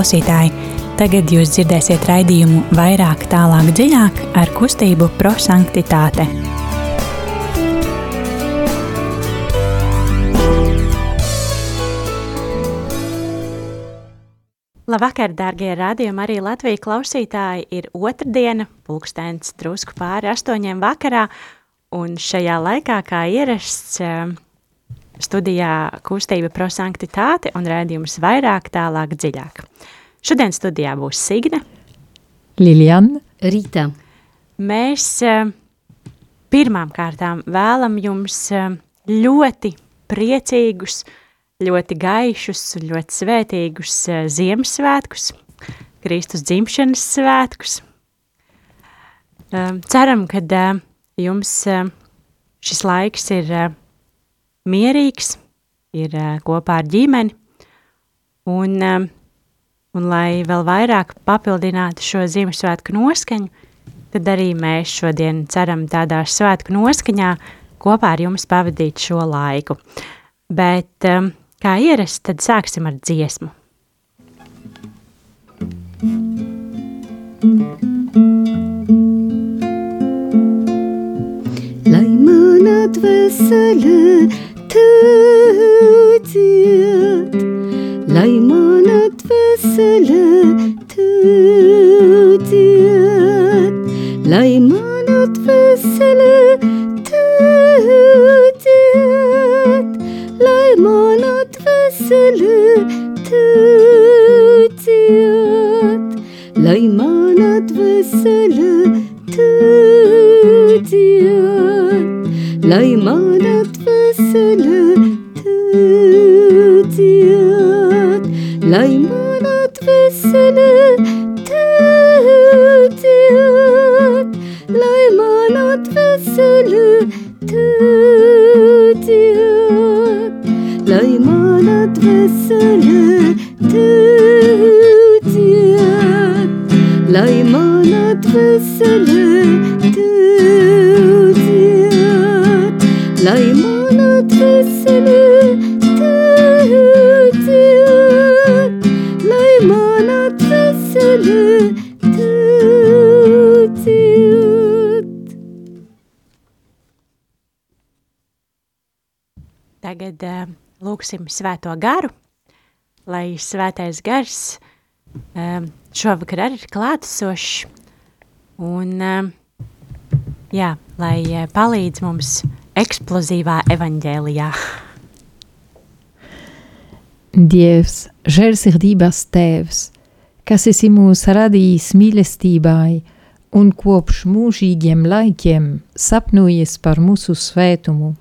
klausītāji! Tagad jūs dzirdēsiet raidījumu vairāk, tālāk, dziļāk ar kustību prosanktitāte. Labvakar, darbie radījumi, arī Latvijas klausītāji. Ir otrdiena, pulkstenis drusku pāri astoņiem vakarā, un šajā laikā, kā ierasts, studijā kustība prosanktitāte un rādījums vairāk, tālāk, dziļāk. Šodien studijā būs Signe, Liliana, Rīta. Mēs eh, pirmām kārtām vēlam jums eh, ļoti priecīgus, ļoti gaišus un ļoti svētīgus uh, Ziemassvētkus, Kristus dzimšanas svētkus. Ceram, ka jums šis laiks ir mierīgs, ir uh, kopā ar ģimeni, un, uh, un lai vēl vairāk papildinātu šo Ziemassvētku noskaņu, tad arī mēs šodien ceram tādā svētku noskaņā kopā ar jums pavadīt šo laiku. Bet um, Kā ierasts, tad sāksim ar dziesmu. Lai mana dvēsele tūdziet, lai man atvesele tūdziet, lai man atvesele tūdziet, lai man atvesele tūdziet, lai man atvesele tūdziet, lai man atvesele veselătăția, L-ai mânat veselătăția, L-ai mânat veselătăția, L-ai mânat veselătăția, L-ai mânat veselătăția, Lai Tagad uh, lūksim svēto garu, lai svētais gars um, šovakar arī ir klātesošs. Un, um, jā, lai palīdz mums eksplozīvā evaņģēlijā. Dievs, žēlsirdības tēvs, kas esi mūs radījis mīlestībai un kopš mūžīgiem laikiem sapnojies par mūsu svētumu.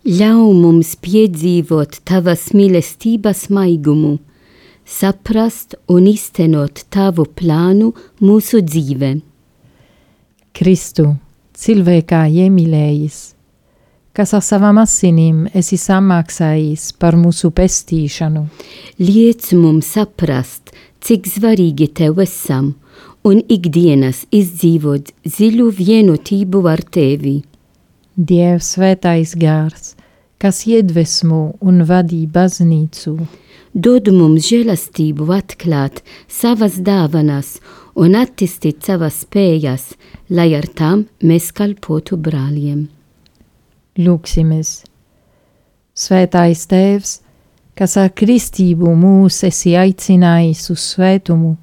Ļauj mums piedzīvot tavas mīlestības maigumu, saprast un iztenot tavu plānu mūsu dzīvē. Kristu, cilvēkā iemīlējis, kas ar savām asinīm esi samaksājis par mūsu pestīšanu. Liec mums saprast, cik svarīgi tev esam un ikdienas izdzīvot dziļu vienotību ar tevi. Dievs svētais gārs, kas iedvesmo un vadī baznīcu, Dod mums žēlastību atklāt savas dāvanas un attīstīt savas spējas, lai ar tām mēs kalpotu brāļiem. lūksimies. Svētais Tēvs, kas ar kristību mūs esi aicinājis uz svētumu,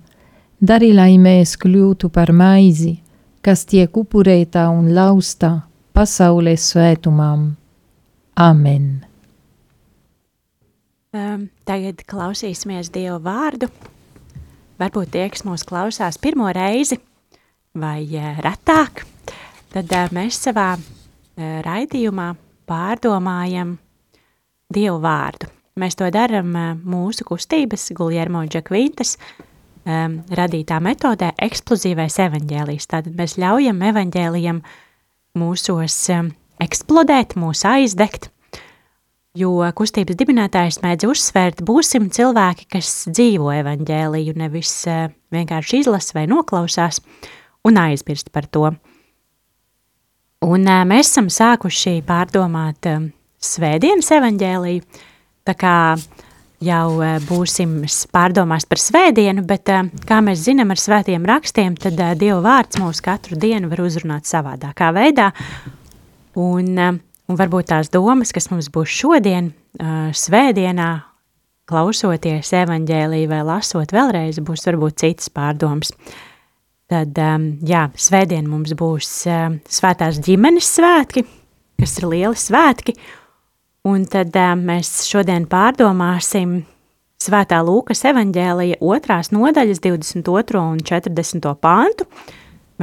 dari, lai mēs kļūtu par maizi, kas tiek upurēta un lausta pasaules svētumam. Amen! Um, tagad klausīsimies Dievu vārdu. Varbūt tie, kas mūs klausās pirmo reizi vai uh, retāk, tad uh, mēs savā uh, raidījumā pārdomājam Dievu vārdu. Mēs to darām uh, mūsu kustības Guljermo Džakvintas um, radītā metodē eksplozīvais evaņģēlijs. Tātad mēs ļaujam evaņģēlijam mūsos um, eksplodēt, mūs aizdegt, jo kustības dibinātājs mēdz uzsvērt, būsim cilvēki, kas dzīvo evaņģēliju, nevis uh, vienkārši izlasa vai noklausās un aizmirst par to. Un uh, mēs esam sākuši pārdomāt uh, svētdienas evaņģēliju, tā kā jau būsim pārdomās par svētdienu, bet, kā mēs zinām ar svētiem rakstiem, tad Dieva vārds mūs katru dienu var uzrunāt savādākā veidā. Un, un varbūt tās domas, kas mums būs šodien, svētdienā, klausoties evaņģēlī vai lasot vēlreiz, būs varbūt citas pārdomas. Tad, jā, svētdien mums būs svētās ģimenes svētki, kas ir lieli svētki, Un tad mēs šodien pārdomāsim Svētā Lūkas evanģēlija otrās nodaļas 22. un 40. pāntu.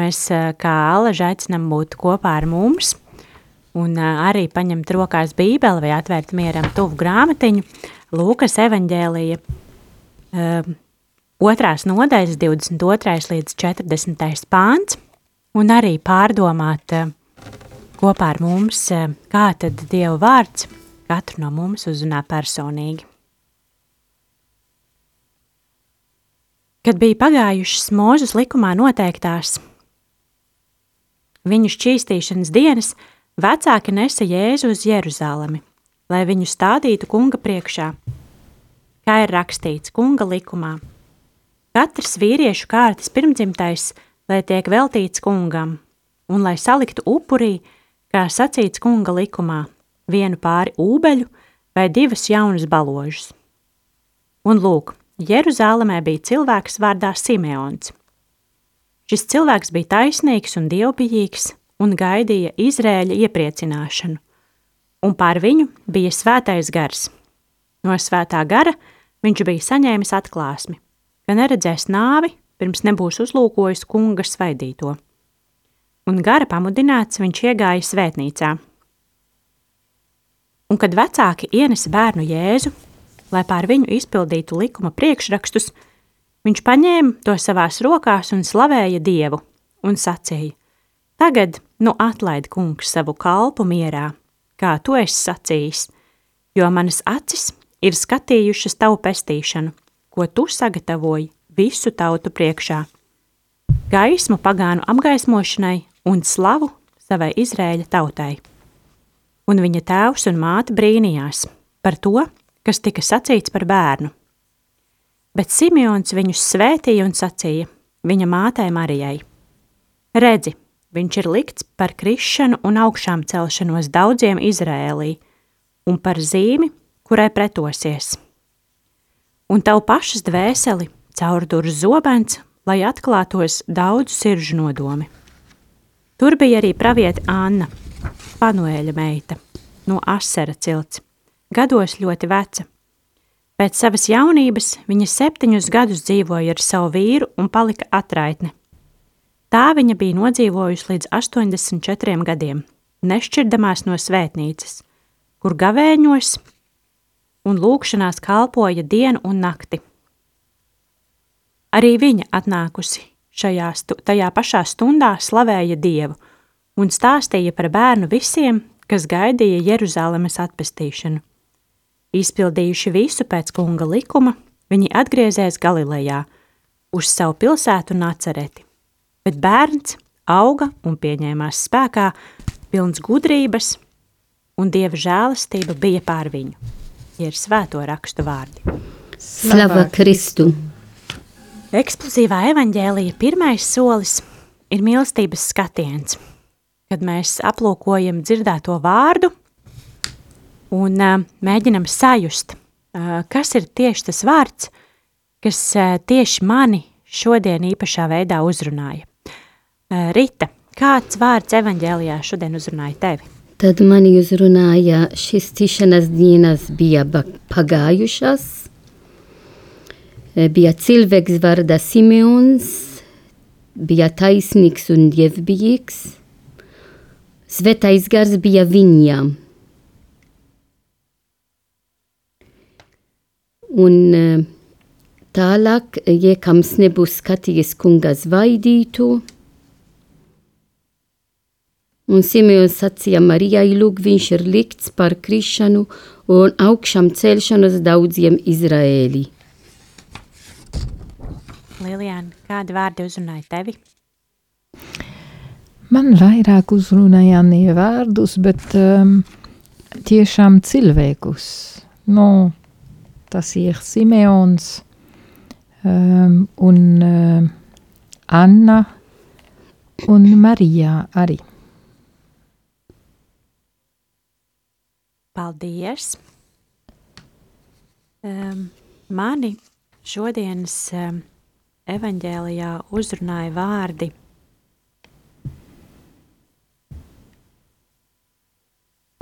Mēs kā alaži aicinam būt kopā ar mums un arī paņemt rokās bībeli vai atvērt mieram tuvu grāmatiņu. Lūkas evanģēlija otrās nodaļas 22. līdz 40. pāns un arī pārdomāt kopā ar mums, kā tad Dieva vārds – katru no mums uzrunā personīgi. Kad bija pagājušas mūžas likumā noteiktās viņu šķīstīšanas dienas, vecāki nesa Jēzu uz Jeruzalemi, lai viņu stādītu kunga priekšā. Kā ir rakstīts kunga likumā, katrs vīriešu kārtas pirmdzimtais, lai tiek veltīts kungam, un lai saliktu upurī, kā sacīts kunga likumā, vienu pāri ūbeļu vai divas jaunas baložas. Un lūk, Jeruzalemē bija cilvēks vārdā Simeons. Šis cilvēks bija taisnīgs un dievbijīgs un gaidīja Izrēļa iepriecināšanu, un pār viņu bija svētais gars. No svētā gara viņš bija saņēmis atklāsmi, ka neredzēs nāvi, pirms nebūs uzlūkojis kunga svaidīto. Un gara pamudināts viņš iegāja svētnīcā un kad vecāki ienesa bērnu Jēzu, lai pār viņu izpildītu likuma priekšrakstus, viņš paņēma to savās rokās un slavēja Dievu un sacīja: Tagad, nu atlaid kungs savu kalpu mierā, kā tu esi sacījis, jo manas acis ir skatījušas tavu pestīšanu, ko tu sagatavoji visu tautu priekšā. Gaismu pagānu apgaismošanai un slavu savai Izrēļa tautai un viņa tēvs un māte brīnījās par to, kas tika sacīts par bērnu. Bet Simeons viņus svētīja un sacīja viņa mātei Marijai: Redzi, viņš ir likts par krišanu un augšām celšanos daudziem Izrēlī un par zīmi, kurai pretosies. Un tavu pašas dvēseli caurdur zobens, lai atklātos daudzu siržu nodomi. Tur bija arī pravieta Anna, Panuēļa meita no Asera cilts, gados ļoti veca. Pēc savas jaunības viņa septiņus gadus dzīvoja ar savu vīru un palika atraitne. Tā viņa bija nodzīvojusi līdz 84 gadiem, nešķirdamās no svētnīcas, kur gavēņos un lūkšanās kalpoja dienu un nakti. Arī viņa atnākusi šajā tajā pašā stundā slavēja Dievu – un stāstīja par bērnu visiem, kas gaidīja Jeruzalemes atpestīšanu. Izpildījuši visu pēc kunga likuma, viņi atgriezās Galilejā, uz savu pilsētu Nacereti. Bet bērns auga un pieņēmās spēkā, pilns gudrības, un dieva žēlastība bija pār viņu. Tie ir svēto rakstu vārdi. Slava Kristu! Eksplozīvā evaņģēlija pirmais solis ir mīlestības skatiens – kad mēs aplūkojam dzirdēto vārdu un uh, mēģinam sajust, uh, kas ir tieši tas vārds, kas uh, tieši mani šodien īpašā veidā uzrunāja. Rita, kāds vārds evaņģēlijā šodien uzrunāja tevi? Tad mani uzrunāja šis tišanas dienas bija pagājušas, bija cilvēks vārdā Simeons, bija taisnīgs un dievbijīgs, Svētais gars bija viņā. Un eh, tālāk, ja kams nebūs skatījies kunga zvaidītu, un Simeons sacīja Marijai, lūk, viņš ir likts par krišanu un augšām celšanos daudziem Izraēlī. Lilijāna, kādi vārdi uzrunāja tevi? Man vairāk uzrunāja ne vārdus, bet um, tiešām cilvēkus. Nu, tas ir Simeons um, un um, Anna un Marija arī. Paldies! Um, mani šodienas um, evaņģēlijā uzrunāja vārdi.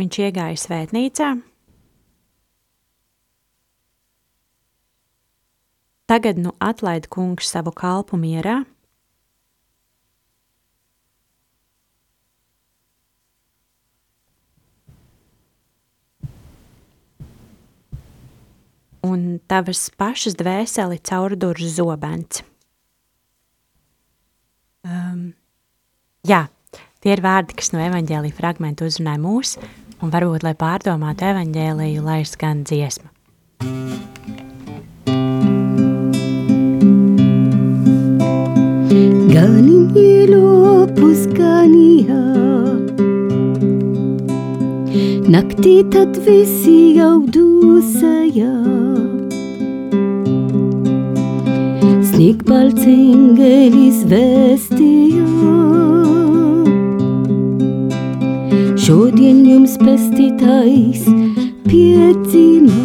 Viņš iegāja svētnīcā. Tagad nu atlaid kungs savu kalpu mierā. Un tavas pašas dvēseli caurdurš zobens. Um, jā, tie ir vārdi, kas no evaņģēlīja fragmenta uzrunāja mūs, un varbūt, lai pārdomātu evaņģēlīju, lai skan dziesma. Ganim ielo puskanijā Naktī tad visi jau dūsajā Sniegbalts engelis vēstījā Šodien jums pestītājs piedzimā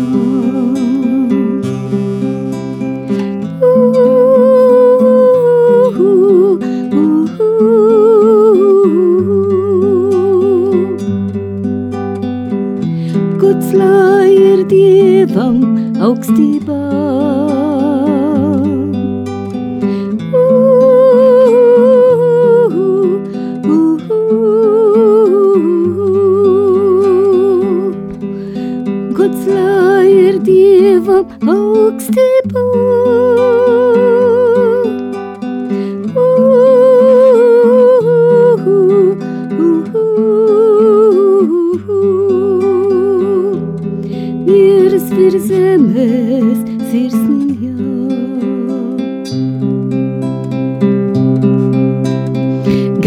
Gods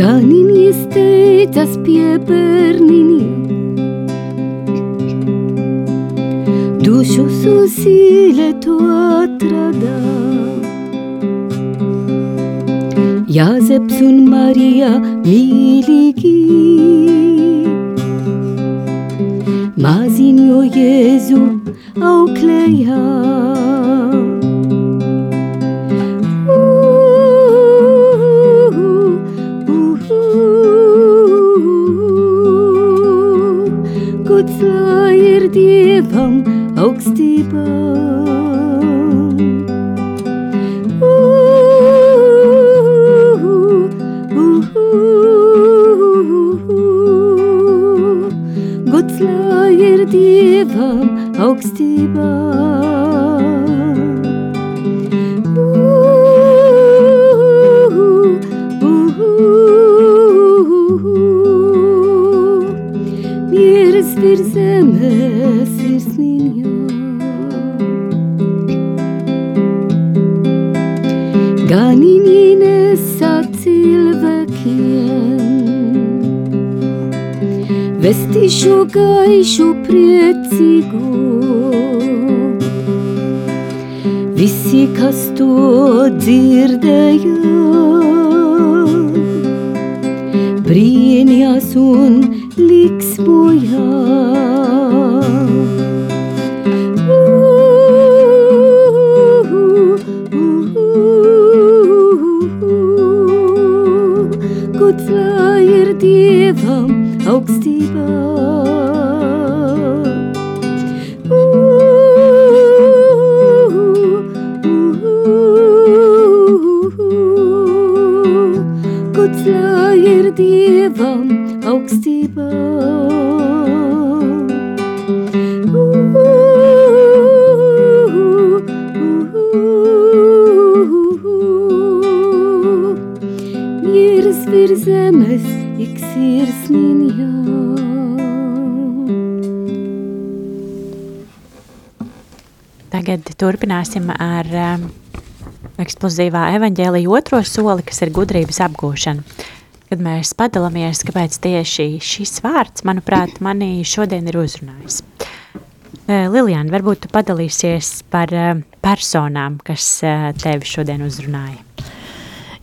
Ganin iesteidzas pie bērniņa. Dušu susīlē to atradā. Jāzeps un Marija mīlīgi. Maziņo Jēzu auklējā. Augstībā. Cilvēkiem. Vestīšu gaišu priecīgu. Visi, kas to dzirdēja, brīnījās un liksmoja. Tagad turpināsim ar um, eksplozīvā evaņģēlīja otro soli, kas ir gudrības apgūšana. Kad mēs padalāmies, kāpēc tieši šis vārds, manuprāt, manī šodien ir uzrunājis. Lilijāna, varbūt tu padalīsies par personām, kas tevi šodien uzrunāja.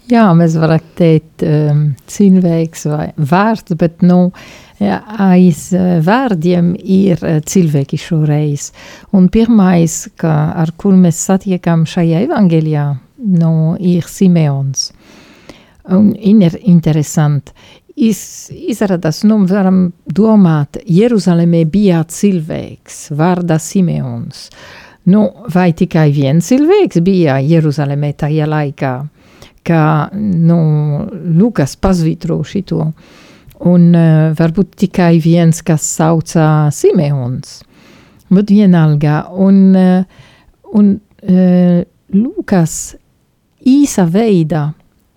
Jā, mēs varētu teikt um, cilvēks vai vārds, bet nu, aiz vārdiem ir cilvēki šoreiz. Un pirmais, ka, ar kur mēs satiekam šajā evangelijā, nu, ir Simeons. Un ir interesanti. Iz, izrādās, nu, varam domāt, Jeruzalemē bija cilvēks, vārdā Simeons. Nu, vai tikai viens cilvēks bija Jeruzalemē tajā laikā? Ka nu, Lukas pazvītro šito. Un uh, varbūt tikai viens, kas sauca Simeons. Bet vienalga. Un, uh, un uh, Lukas īsa veidā,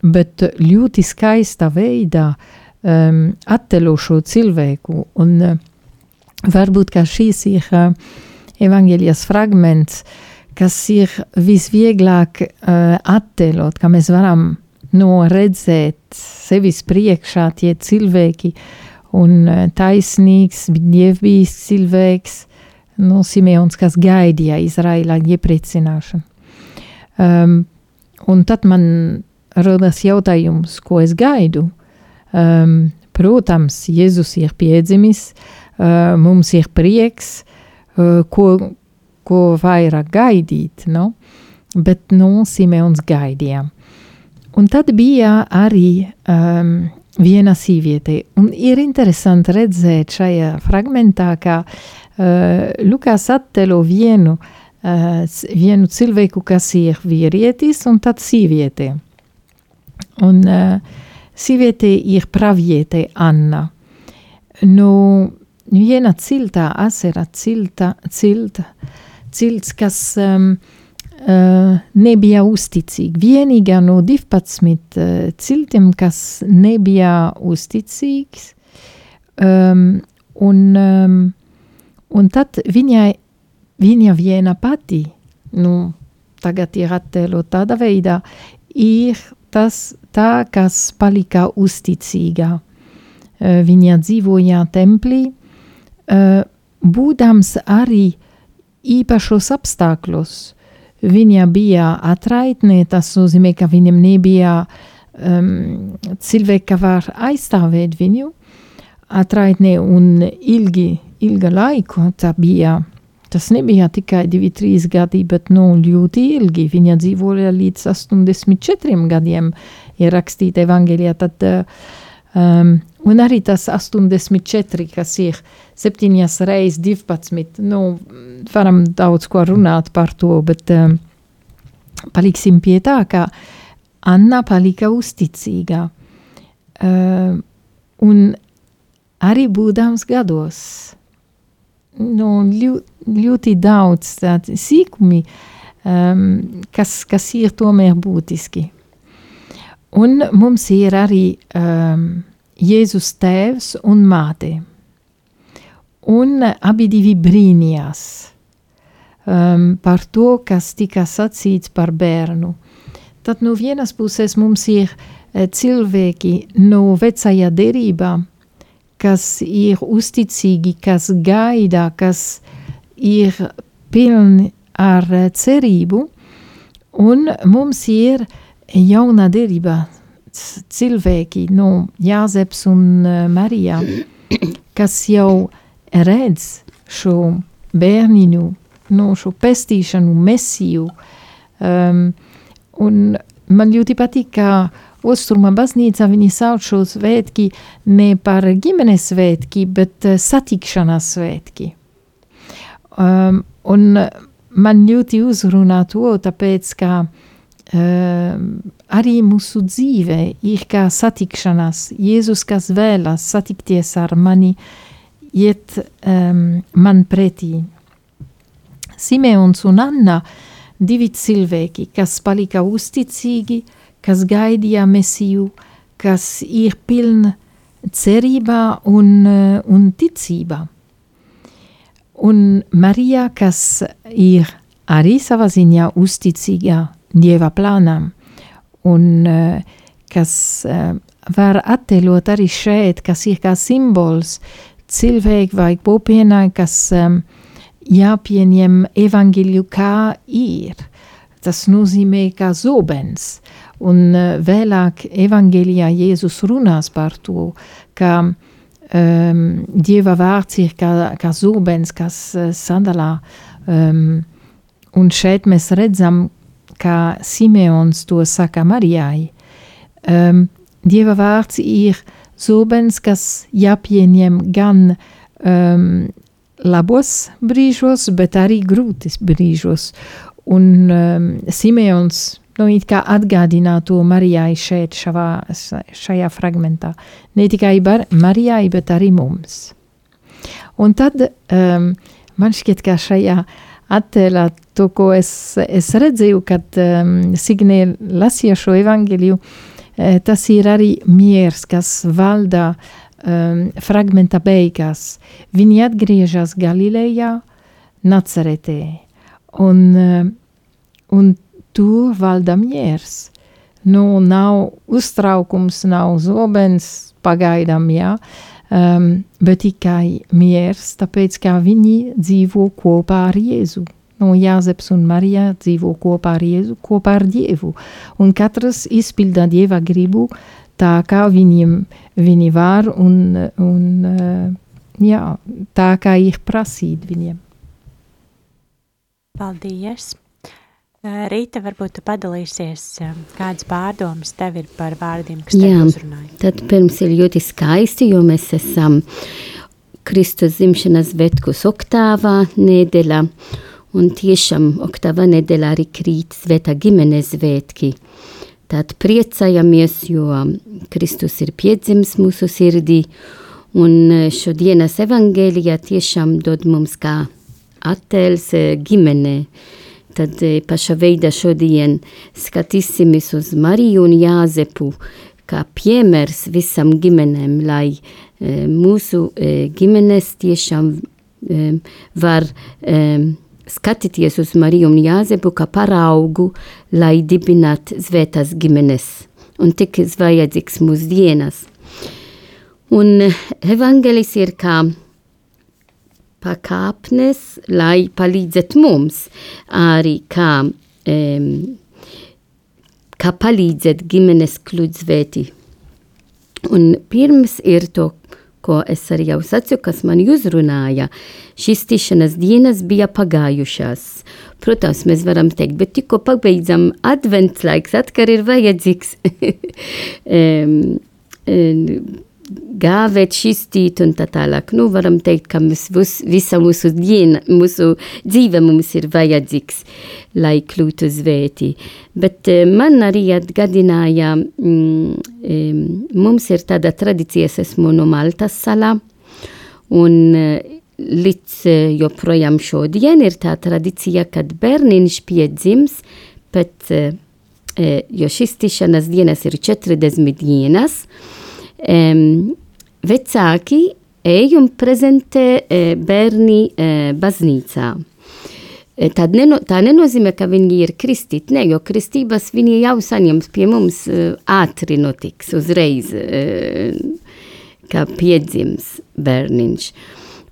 bet ļoti skaista veidā um, attēlo šo cilvēku. Un uh, varbūt, ka šīs ir uh, evangelijas fragments, uh, kas ir visvieglāk uh, attēlot, ka mēs varam no redzēt sevis priekšā tie cilvēki un uh, taisnīgs, dievbijs cilvēks, no Simeons, kas gaidīja Izraēlā iepriecināšanu. Um, un tad man rodas jautājums, ko es gaidu. Um, protams, Jēzus ir piedzimis, uh, mums ir prieks, uh, ko, ko vairāk gaidīt, nu? bet nu, Simeons gaidīja. Un tad bija arī um, viena sieviete, un ir interesanti redzēt šajā fragmentā, ka uh, Lukas attēlo vienu, uh, vienu cilvēku, kas ir vīrietis, un tad sieviete. Un uh, sieviete ir praviete Anna. Nu, viena cilta, asera cilta, cilta, cilts, kas um, uh, nebija uzticīgi. Vienīgā no 12 uh, ciltiem, kas nebija uzticīgs. Um, un, um, un tad viņai, viņa viena pati, nu, tagad ir attēlot tādā veidā, ir tas tā, kas palika uzticīgā. Uh, viņa dzīvoja templī, uh, būdams arī uh, īpašos apstākļos. Viņa bija atraitne, tas nozīmē, ka viņam nebija um, cilvēka, kas var aizstāvēt viņu. Atraitne un ilgi, ilga laiku tā bija. Tas nebija tikai 2-3 gadi, bet nu, ļoti ilgi. Viņa dzīvoja līdz 84 gadiem, ir rakstīta Evangelija. Tad, um, un arī tas 84, kas ir septiņas reizes 12. Nu, varam daudz ko runāt par to, bet um, paliksim pie tā, ka Anna palika uzticīga. Uh, un arī būdams gados, nu, ļoti daudz tādi sīkumi, um, kas, kas ir tomēr būtiski. Un mums ir arī um, Jēzus tēvs un māte un abi divi brīnījās um, par to, kas tika sacīts par bērnu. Tad no vienas puses mums ir uh, cilvēki no vecajā derībā, kas ir uzticīgi, kas gaida, kas ir pilni ar uh, cerību, un mums ir jauna derība cilvēki, no Jāzeps un uh, Marijā, kas jau redz šo bērniņu, no šo pestīšanu, mesiju. Um, un man ļoti patīk, ka Ostruma baznīca viņi sauc šo svētki ne par ģimenes svētki, bet uh, satikšanās svētki. Um, un man ļoti uzrunā to, tāpēc, ka um, arī mūsu dzīve ir kā satikšanās. Jēzus, kas vēlas satikties ar mani, iet um, man pretī. Simeons un Anna, divi cilvēki, kas palika uzticīgi, kas gaidīja mesiju, kas ir pilni cerībā un, un ticībā. Un Marija, kas ir arī savā ziņā uzticīga Dieva plānam, un uh, kas uh, var attēlot arī šeit, kas ir kā simbols cilvēki vai kopienai, kas um, jāpieņem evaņģeļu kā ir. Tas nozīmē kā zobens. Un vēlāk evaņģēlijā Jēzus runās par to, ka um, Dieva vārds ir kā, kā zobens, kas sadalā. Um, un šeit mēs redzam, kā Simeons to saka Marijai. Um, Dieva vārds ir zobens, kas jāpieņem gan um, labos brīžos, bet arī grūtis brīžos. Un um, Simeons nu, atgādina to Marijai šeit, šavā, šajā fragmentā. Ne tikai bar, Marijai, bet arī mums. Un tad um, man šķiet, ka šajā attēlā to, ko es, es redzēju, kad um, Signē lasīja šo evaņģēliju, eh, tas ir arī miers, kas valda um, fragmenta beigās. Viņi atgriežas Galilejā, Nacaretē. Un, um, un tur valda miers. Nu, nav uztraukums, nav zobens pagaidām, jā, um, bet tikai miers, tāpēc, ka viņi dzīvo kopā ar Jēzu. Nu, Jāzeps un Marija dzīvo kopā ar Jēzu, kopā ar Dievu, un katrs izpilda Dieva gribu tā, kā viņiem viņi var, un, un uh, jā, tā, kā ir prasīt viņiem. Paldies! Rīta, varbūt tu padalīsies, kādas pārdomas tev ir par vārdiem, kas tev uzrunāja? Tad pirms ir ļoti skaisti, jo mēs esam Kristus zimšanas vetkus oktāvā nedēļā, un tiešām oktāvā nedēļā arī krīt sveta ģimenes svētki. Tad priecājamies, jo Kristus ir piedzimis mūsu sirdī, un šodienas evangēlijā tiešām dod mums kā attēls ģimenei Tad e, paša veida šodien skatīsimies uz Mariju un Jāzepu kā piemērs visam ģimenēm, lai e, mūsu e, ģimenes tiešām var skatīties uz Mariju un Jāzepu kā paraugu, lai dibināt zvētas ģimenes. Un tik vajadzīgs mūsdienas. Un evangelis ir kā pakāpnes, lai palīdzētu mums arī kā, um, kā palīdzēt ģimenes kludzvēti. Un pirms ir to, ko es arī jau sacu, kas man uzrunāja, šīs tišanas dienas bija pagājušās. Protams, mēs varam teikt, bet tikko pabeidzam advents laiks, atkar ir vajadzīgs. um, um, gāvēt, šistīt un tā tālāk. Nu, varam teikt, ka mēs vis, visa mūsu diena, mūsu dzīve mums ir vajadzīgs, lai kļūtu zvēti. Bet eh, man arī atgadināja, mm, mums ir tāda tradicija, es esmu no Maltas salā, un eh, līdz eh, joprojām šodien ir tā tradicija, kad bērniņš piedzims, bet, jo šis tišanas dienas ir 40 dienas, um, vecāki ej un prezentē uh, bērni uh, baznīcā. Tad neno, tā nenozīmē, ka viņi ir kristīti, ne, jo kristības viņi jau saņems pie mums uh, ātri notiks, uzreiz, uh, kā piedzims bērniņš.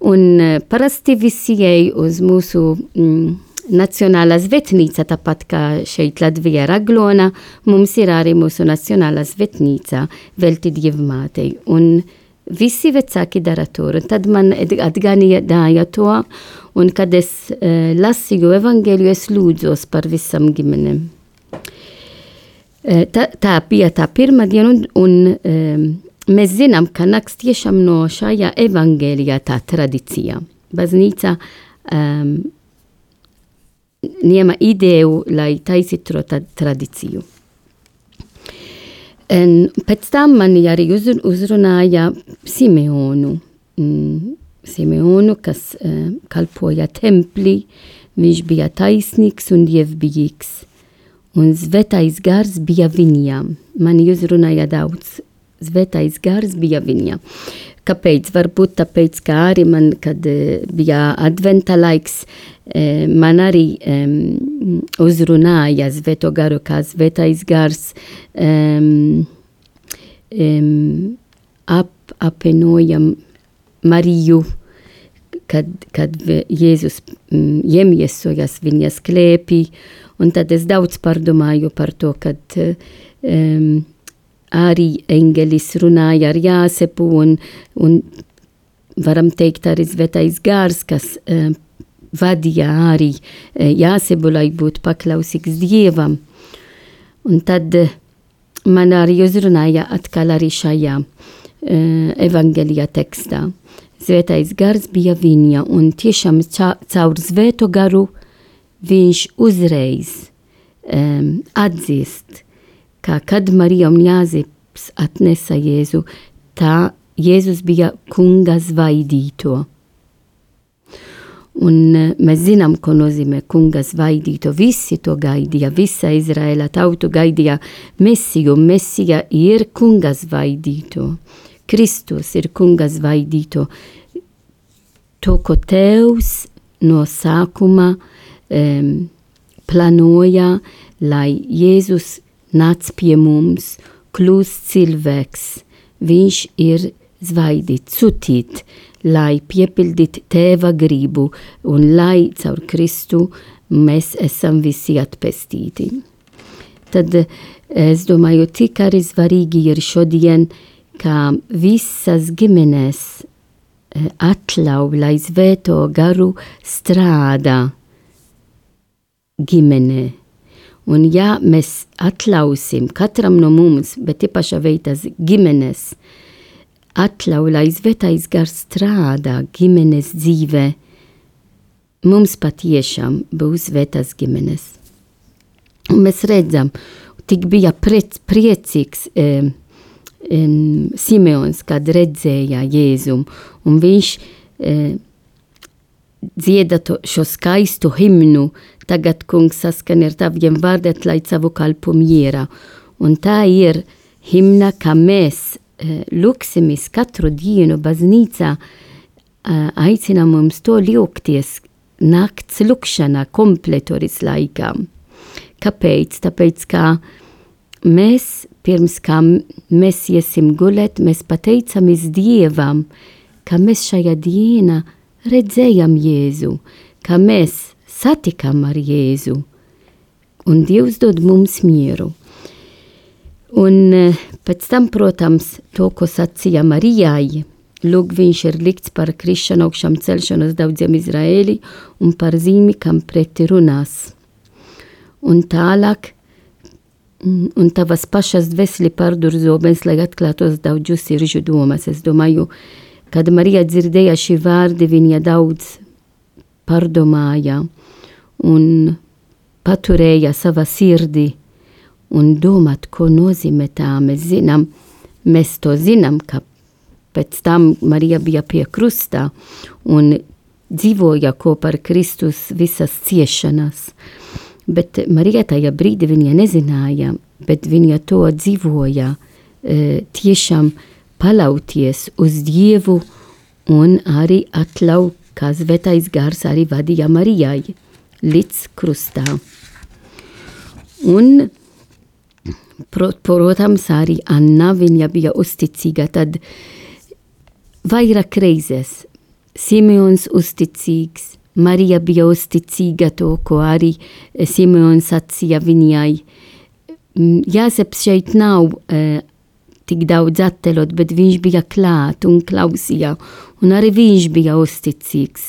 Un uh, parasti visi ej uz mūsu mm, Nacionālā zvetnīca, tāpat kā šeit Latvijā Raglona, mums ir arī mūsu Nacionālā zvetnīca velti dievmātei. Un visi vecāki dara to, un tad man atgādināja to, un kad es uh, lasīju evaņģēliju, es lūdzos par visam ģimenēm. Uh, tā, tā bija tā pirmā diena, un, un um, mēs zinām, ka nāks tiešām no šajā evaņģēlijā tā tradīcija. Baznīca um, ņēma ideju, to tradīciju. Un pēc tam mani arī uzrunāja Simeonu. Mm, Simeonu, kas uh, kalpoja templī, viņš bija taisnīgs un dievbijīgs. Un svētais gars bija viņam. Mani uzrunāja daudz. Svētais gars bija viņam. Kāpēc? Varbūt tāpēc, ka arī man, kad uh, bija adventa laiks, uh, man arī um, uzrunāja Zveto garu, kā Zvetais gars um, um, ap, apenoja Mariju, kad, kad Jēzus mm, iemiesojas viņas klēpī, un tad es daudz pārdomāju par to, kad um, arī engelis runāja ar Jāsepu, un, un varam teikt arī Svētais Gārs, kas um, vadīja arī uh, Jāsebu, lai būtu paklausīgs Dievam. Un tad uh, man arī uzrunāja atkal arī šajā uh, evangelija tekstā. Svētais gars bija viņa, un tiešām caur svēto garu viņš uzreiz um, atzīst, ka kad Marija un Jāzips atnesa Jēzu, tā Jēzus bija kunga zvaidīto. Un uh, mēs zinām, ko nozīmē kunga zvaidīto. Visi to gaidīja, visa Izraēla tautu gaidīja Mesiju. Mesija ir kunga zvaidīto. Kristus ir kunga zvaidīto. To, ko Tevs no sākuma um, plānoja, lai Jēzus nāc pie mums, kļūst cilvēks. Viņš ir zvaidīt, sutīt, lai piepildītu tēva gribu un lai caur Kristu mēs esam visi atpestīti. Tad es domāju, tik arī svarīgi ir šodien uh, ka visas ģimenes eh, atļauj, lai svēto garu strādā ģimene. Un ja mēs atļausim katram no mums, bet īpašā veidā ģimenes, atļauj, lai svētais gars strādā ģimenes dzīvē, mums patiešām būs svētas ģimenes. Un mēs redzam, tik bija priecīgs eh, um, Simeons, kad redzēja Jēzum, un viņš uh, dzieda to, šo skaistu himnu, tagad kungs saskan ar taviem vārdiem, lai savu kalpu miera. Un tā ir himna, kā mēs uh, luksimies katru dienu baznīcā, uh, aicinām mums to lūgties nakts lukšanā, kompletoris laikā. Kāpēc? Tāpēc, ka mēs pirms kā mēs iesim gulēt, mēs pateicamies Dievam, ka mēs šajā dienā redzējām Jēzu, ka mēs satikām ar Jēzu, un Dievs dod mums mieru. Un eh, pēc tam, protams, to, ko sacīja Marijai, lūk, viņš ir likts par krišanu augšām celšanos daudziem Izraēli un par zīmi, kam preti runās. Un tālāk Mm, un tavas pašas dvēseli pārdur zobens, lai atklātos daudzu sirdžu domas. Es domāju, kad Marija dzirdēja šī vārdi, viņa daudz pārdomāja un paturēja savā sirdī un domāt, ko nozīmē tā. Mēs zinām, mēs to zinām, ka pēc tam Marija bija pie krustā un dzīvoja kopā ar Kristus visas ciešanas. Bet Marija tajā brīdī viņa nezināja, bet viņa to dzīvoja, e, tiešām palauties uz Dievu un arī atļauj, kā svētais gars arī vadīja Marijai līdz krustā. Un, protams, arī Anna viņa bija uzticīga, tad vairāk reizes Simeons uzticīgs, Marija bija uzticīga to, ko arī Simons sacīja viņai. Mm, Jāzeps šeit nav uh, tik daudz attelot, bet viņš bija klāt un klausīja, un arī viņš bija uzticīgs.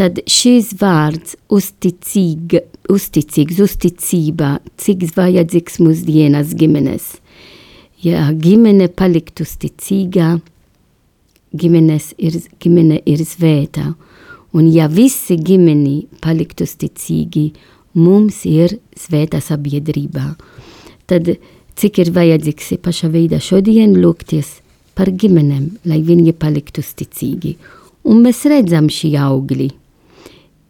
Tad šis vārds uzticīga, uzticīgs, uzticība, cik vajadzīgs mūsdienas ģimenes. Ja ģimene palikt uzticīga, ģimenes ir, ģimene ir svēta. Un ja visi ģimeni paliktu ticīgi, mums ir svēta sabiedrībā. Tad cik ir vajadzīgs paša veidā šodien lūgties par ģimenēm, lai viņi paliktu ticīgi. Un mēs redzam šī augļi.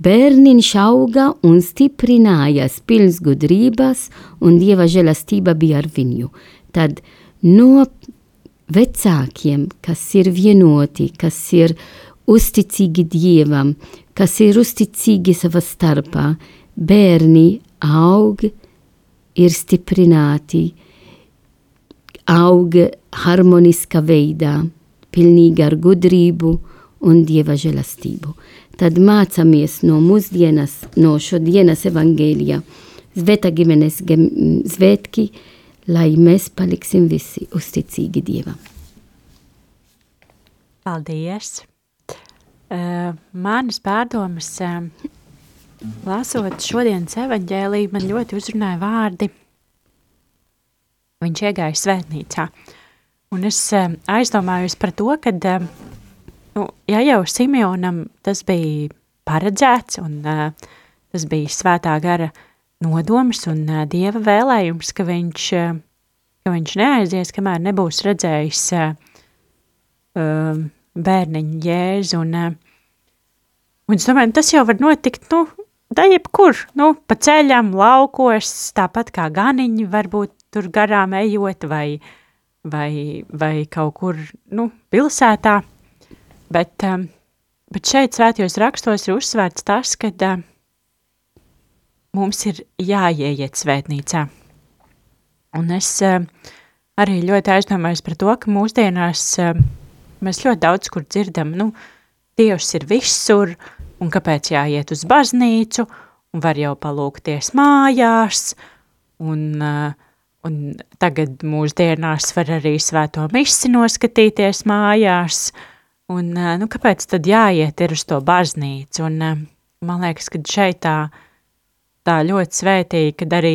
Bērniņš auga un stiprinājās pilns gudrības, un dieva žēlastība bija ar viņu. Tad no vecākiem, kas ir vienoti, kas ir uzticīgi Dievam, kas ir uzticīgi savā starpā, bērni aug, ir stiprināti, aug harmoniskā veidā, pilnīgi ar gudrību un Dieva žēlastību. Tad mācāmies no mūsdienas, no šodienas evangēlijā, Zveta ģimenes svētki, lai mēs paliksim visi uzticīgi Dievam. Paldies! Uh, manas pārdomas, uh, lasot šodienas evaņģēliju, man ļoti uzrunāja vārdi. Viņš iegāja svētnīcā. Un es uh, aizdomājos par to, ka, uh, nu, ja jau Simeonam tas bija paredzēts un uh, tas bija svētā gara nodoms un uh, Dieva vēlējums, ka viņš, uh, ka viņš neaizies, kamēr nebūs redzējis uh, uh, bērniņu jēzu. Un, uh, un es domāju, tas jau var notikt, nu, da jebkur, nu, pa ceļam, laukos, tāpat kā ganiņi varbūt tur garām ejot vai, vai, vai kaut kur, nu, pilsētā. Bet, um, bet šeit svētajos rakstos ir uzsvērts tas, ka uh, mums ir jāieiet svētnīcā. Un es uh, arī ļoti aizdomājos par to, ka mūsdienās uh, mēs ļoti daudz kur dzirdam, nu, Dievs ir visur, un kāpēc jāiet uz baznīcu, un var jau palūkties mājās, un, uh, un tagad mūsdienās var arī svēto misi noskatīties mājās, un, nu, kāpēc tad jāiet ir uz to baznīcu, un man liekas, ka šeit tā, tā ļoti svētīgi, kad arī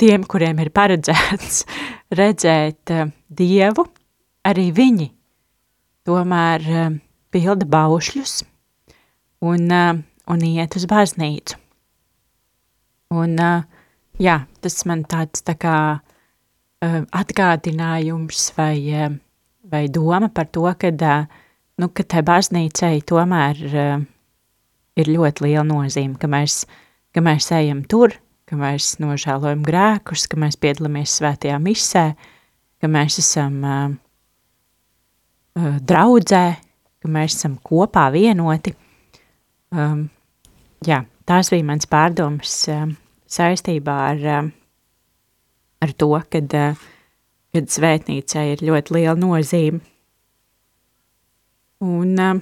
tiem, kuriem ir paredzēts redzēt Dievu, arī viņi tomēr pilda baušļus un, un iet uz baznīcu. Un, jā, tas man tāds tā kā atgādinājums vai, vai doma par to, ka, uh, nu, ka tai baznīcai tomēr uh, ir ļoti liela nozīme, ka mēs, ka mēs ejam tur, ka mēs nožēlojam grēkus, ka mēs piedalāmies svētajā misē, ka mēs esam uh, uh, draudzē, ka mēs esam kopā vienoti. Um, jā, tās bija mans pārdomas um, saistībā ar, um, ar to, kad, uh, kad svētnīcai ir ļoti liela nozīme. Un, um,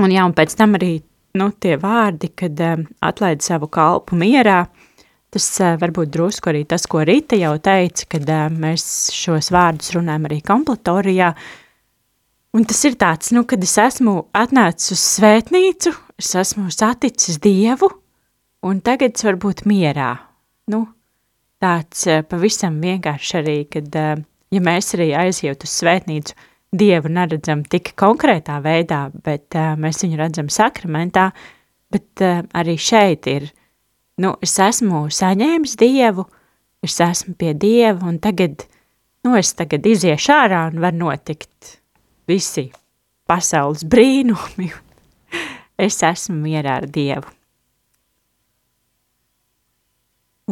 un, jā, un pēc tam arī nu, tie vārdi, kad um, atlaid savu kalpu mierā, tas uh, varbūt drusku arī tas, ko Rita jau teica, kad mēs šos vārdus runājam arī kompletorijā, Un tas ir tāds, nu, kad es esmu atnācis uz svētnīcu, es esmu saticis Dievu, un tagad es varu būt mierā. Nu, tāds pavisam vienkārši arī, kad, ja mēs arī aiziet uz svētnīcu, Dievu neredzam tik konkrētā veidā, bet uh, mēs viņu redzam sakramentā, bet uh, arī šeit ir, nu, es esmu saņēmis Dievu, es esmu pie Dieva, un tagad, nu, es tagad iziešu ārā un var notikt visi pasaules brīnumi. es esmu mierā ar Dievu.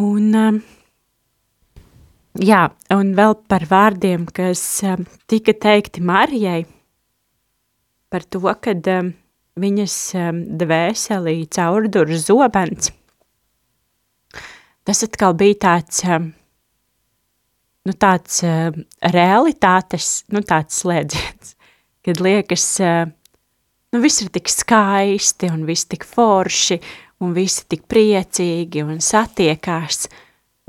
Un, um, jā, un vēl par vārdiem, kas um, tika teikti Marijai, par to, kad um, viņas um, dvēselī caurdur zobens. Tas atkal bija tāds um, nu, tāds uh, realitātes, nu, tāds slēdziens kad liekas, nu viss ir tik skaisti un viss tik forši un visi tik priecīgi un satiekās,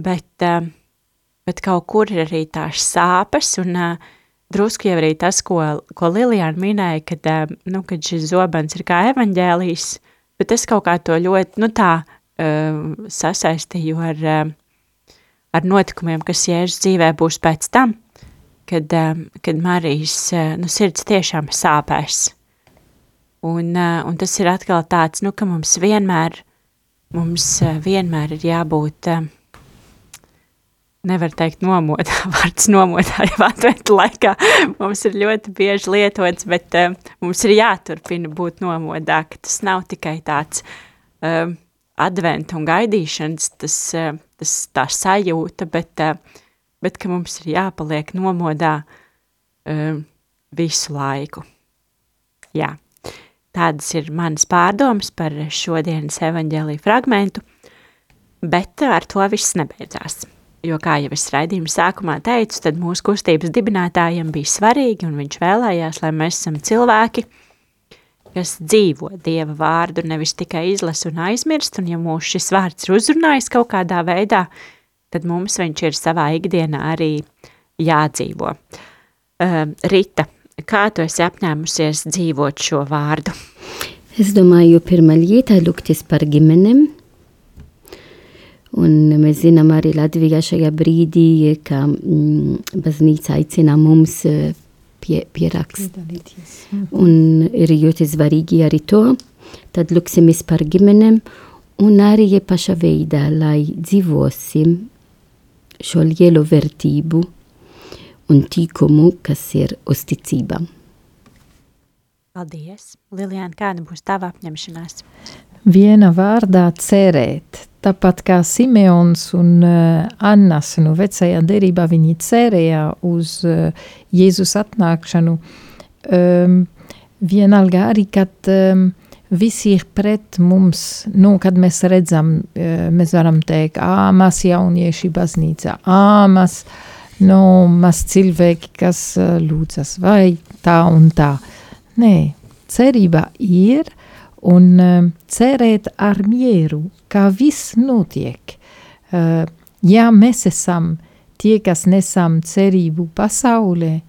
bet, bet kaut kur ir arī tās sāpes un drusku jau arī tas, ko, ko Lilijāna minēja, kad, nu, kad šis zobens ir kā evaņģēlijs, bet es kaut kā to ļoti, nu tā, sasaistīju ar, ar notikumiem, kas Jēzus dzīvē būs pēc tam, kad, eh, kad Marijas eh, nu, sirds tiešām sāpēs. Un, eh, un tas ir atkal tāds, nu, ka mums vienmēr, mums vienmēr ir jābūt, nevar teikt nomodā, vārds nomodā jau adventa laikā mums ir ļoti bieži lietots, bet mums ir jāturpina būt nomodā, ka tas nav tikai tāds um, adventa un gaidīšanas, tas, tas tā sajūta, bet uh, bet ka mums ir jāpaliek nomodā um, visu laiku. Jā, tādas ir manas pārdomas par šodienas evaņģēlīju fragmentu, bet ar to viss nebeidzās. Jo, kā jau es raidījuma sākumā teicu, tad mūsu kustības dibinātājiem bija svarīgi, un viņš vēlējās, lai mēs esam cilvēki, kas dzīvo Dieva vārdu, nevis tikai izlas un aizmirst, un ja mūs šis vārds ir uzrunājis kaut kādā veidā, tad mums viņš ir savā ikdienā arī jādzīvo. Uh, Rita, kā tu esi apņēmusies dzīvot šo vārdu? Es domāju, pirmā lieta lūgties par ģimenēm, Un mēs zinām arī Latvijā šajā brīdī, ka mm, baznīca aicina mums pie, pierakst. Un ir ļoti svarīgi arī to, tad lūksimies par ģimenēm un arī paša veidā, lai dzīvosim šo lielu vērtību un tīkumu, kas ir uzticība. Paldies! Lilijāna, kāda būs tava apņemšanās? Viena vārdā cerēt. Tāpat kā Simeons un uh, Annas no vecajā derībā, viņi cerēja uz uh, Jēzus atnākšanu. Um, vienalga arī, kad um, visi ir pret mums, nu, kad mēs redzam, uh, mēs varam teikt, ā, maz jaunieši baznīca, ā, maz, nu, maz cilvēki, kas uh, lūdzas, vai tā un tā. Nē, cerība ir un uh, cerēt ar mieru, kā viss notiek. Uh, ja mēs esam tie, kas nesam cerību pasaulē,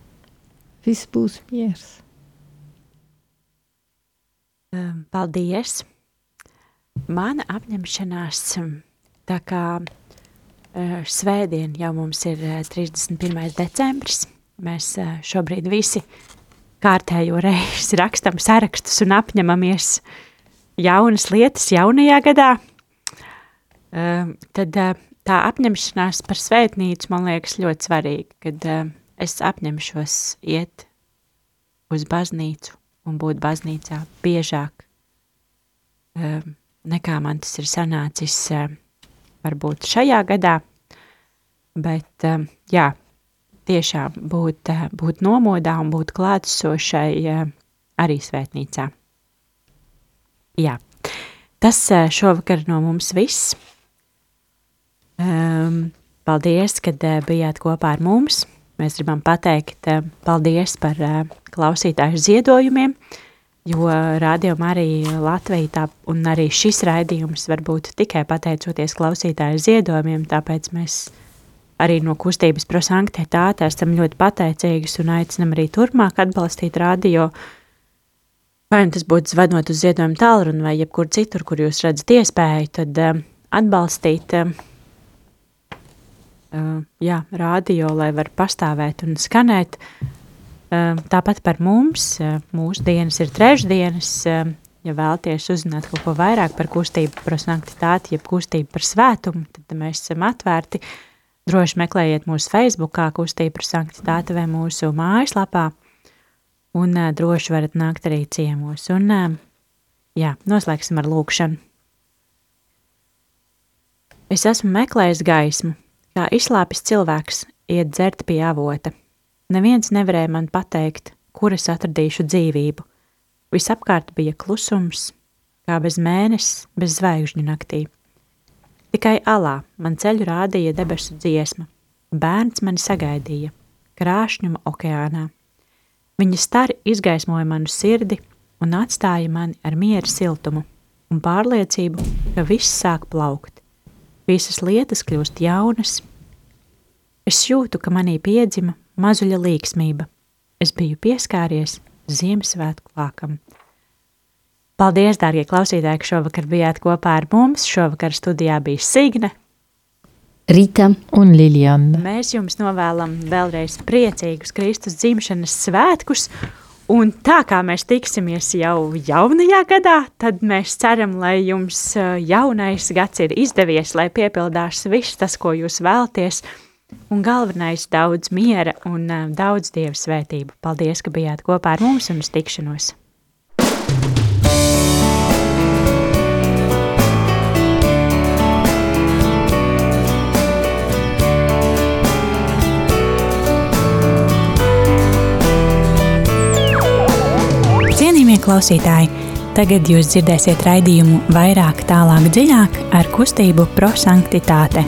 viss būs miers. Paldies! Mana apņemšanās, tā kā uh, svētdien jau mums ir uh, 31. decembris, mēs šobrīd visi kārtējo reizi rakstam sarakstus un apņemamies jaunas lietas jaunajā gadā, tad tā apņemšanās par svētnīcu man liekas ļoti svarīga, kad es apņemšos iet uz baznīcu un būt baznīcā biežāk, nekā man tas ir sanācis varbūt šajā gadā, bet jā, tiešām būt, eh, būt nomodā un būt klātsošai eh, arī svētnīcā. Jā, tas eh, šovakar no mums viss. Um, paldies, kad bijāt kopā ar mums. Mēs gribam pateikt paldies par klausītāju ziedojumiem, jo rādījuma arī Latvija tā, un arī šis raidījums var būt tikai pateicoties klausītāju ziedojumiem, tāpēc mēs arī no kustības prosanktitāte esam ļoti pateicīgas un aicinam arī turpmāk atbalstīt radio. Vai nu tas būtu zvanot uz ziedojumu tālruni vai jebkur citur, kur jūs redzat iespēju, tad uh, atbalstīt uh, jā, radio, lai var pastāvēt un skanēt. Uh, tāpat par mums, uh, mūsu dienas ir trešdienas, uh, ja vēlties uzzināt kaut ko vairāk par kustību prosanktitāti, jeb kustību par svētumu, tad mēs esam atvērti uh, Droši meklējiet mūsu Facebookā, kustība par sanktitāti vai mūsu mājaslapā, un uh, droši varat nākt arī ciemos. Un, uh, jā, noslēgsim ar lūkšanu. Es esmu meklējis gaismu, kā izslāpis cilvēks iet dzert pie avota. Neviens nevarēja man pateikt, kur es atradīšu dzīvību. Visapkārt bija klusums, kā bez mēnesis, bez zvaigžņu naktī. Tikai alā man ceļu rādīja debesu dziesma. Bērns mani sagaidīja, krāšņuma okeānā. Viņa stari izgaismoja manu sirdi un atstāja mani ar miera siltumu un pārliecību, ka viss sāk plaukt. Visas lietas kļūst jaunas. Es jūtu, ka manī piedzima mazuļa līksmība. Es biju pieskāries Ziemassvētku lākam. Paldies, dārgie klausītāji, ka šovakar bijāt kopā ar mums. Šovakar studijā bija Signe, Rīta un Liljana. Mēs jums novēlam vēlreiz priecīgus Kristus dzimšanas svētkus. Un tā kā mēs tiksimies jau jaunajā gadā, tad mēs ceram, lai jums uh, jaunais gads ir izdevies, lai piepildās viss tas, ko jūs vēlties. Un galvenais - daudz miera un uh, daudz dievu svētību. Paldies, ka bijāt kopā ar mums un uz tikšanos! Cienījamie klausītāji, tagad jūs dzirdēsiet raidījumu vairāk, tālāk, dziļāk ar kustību prosanktitāte.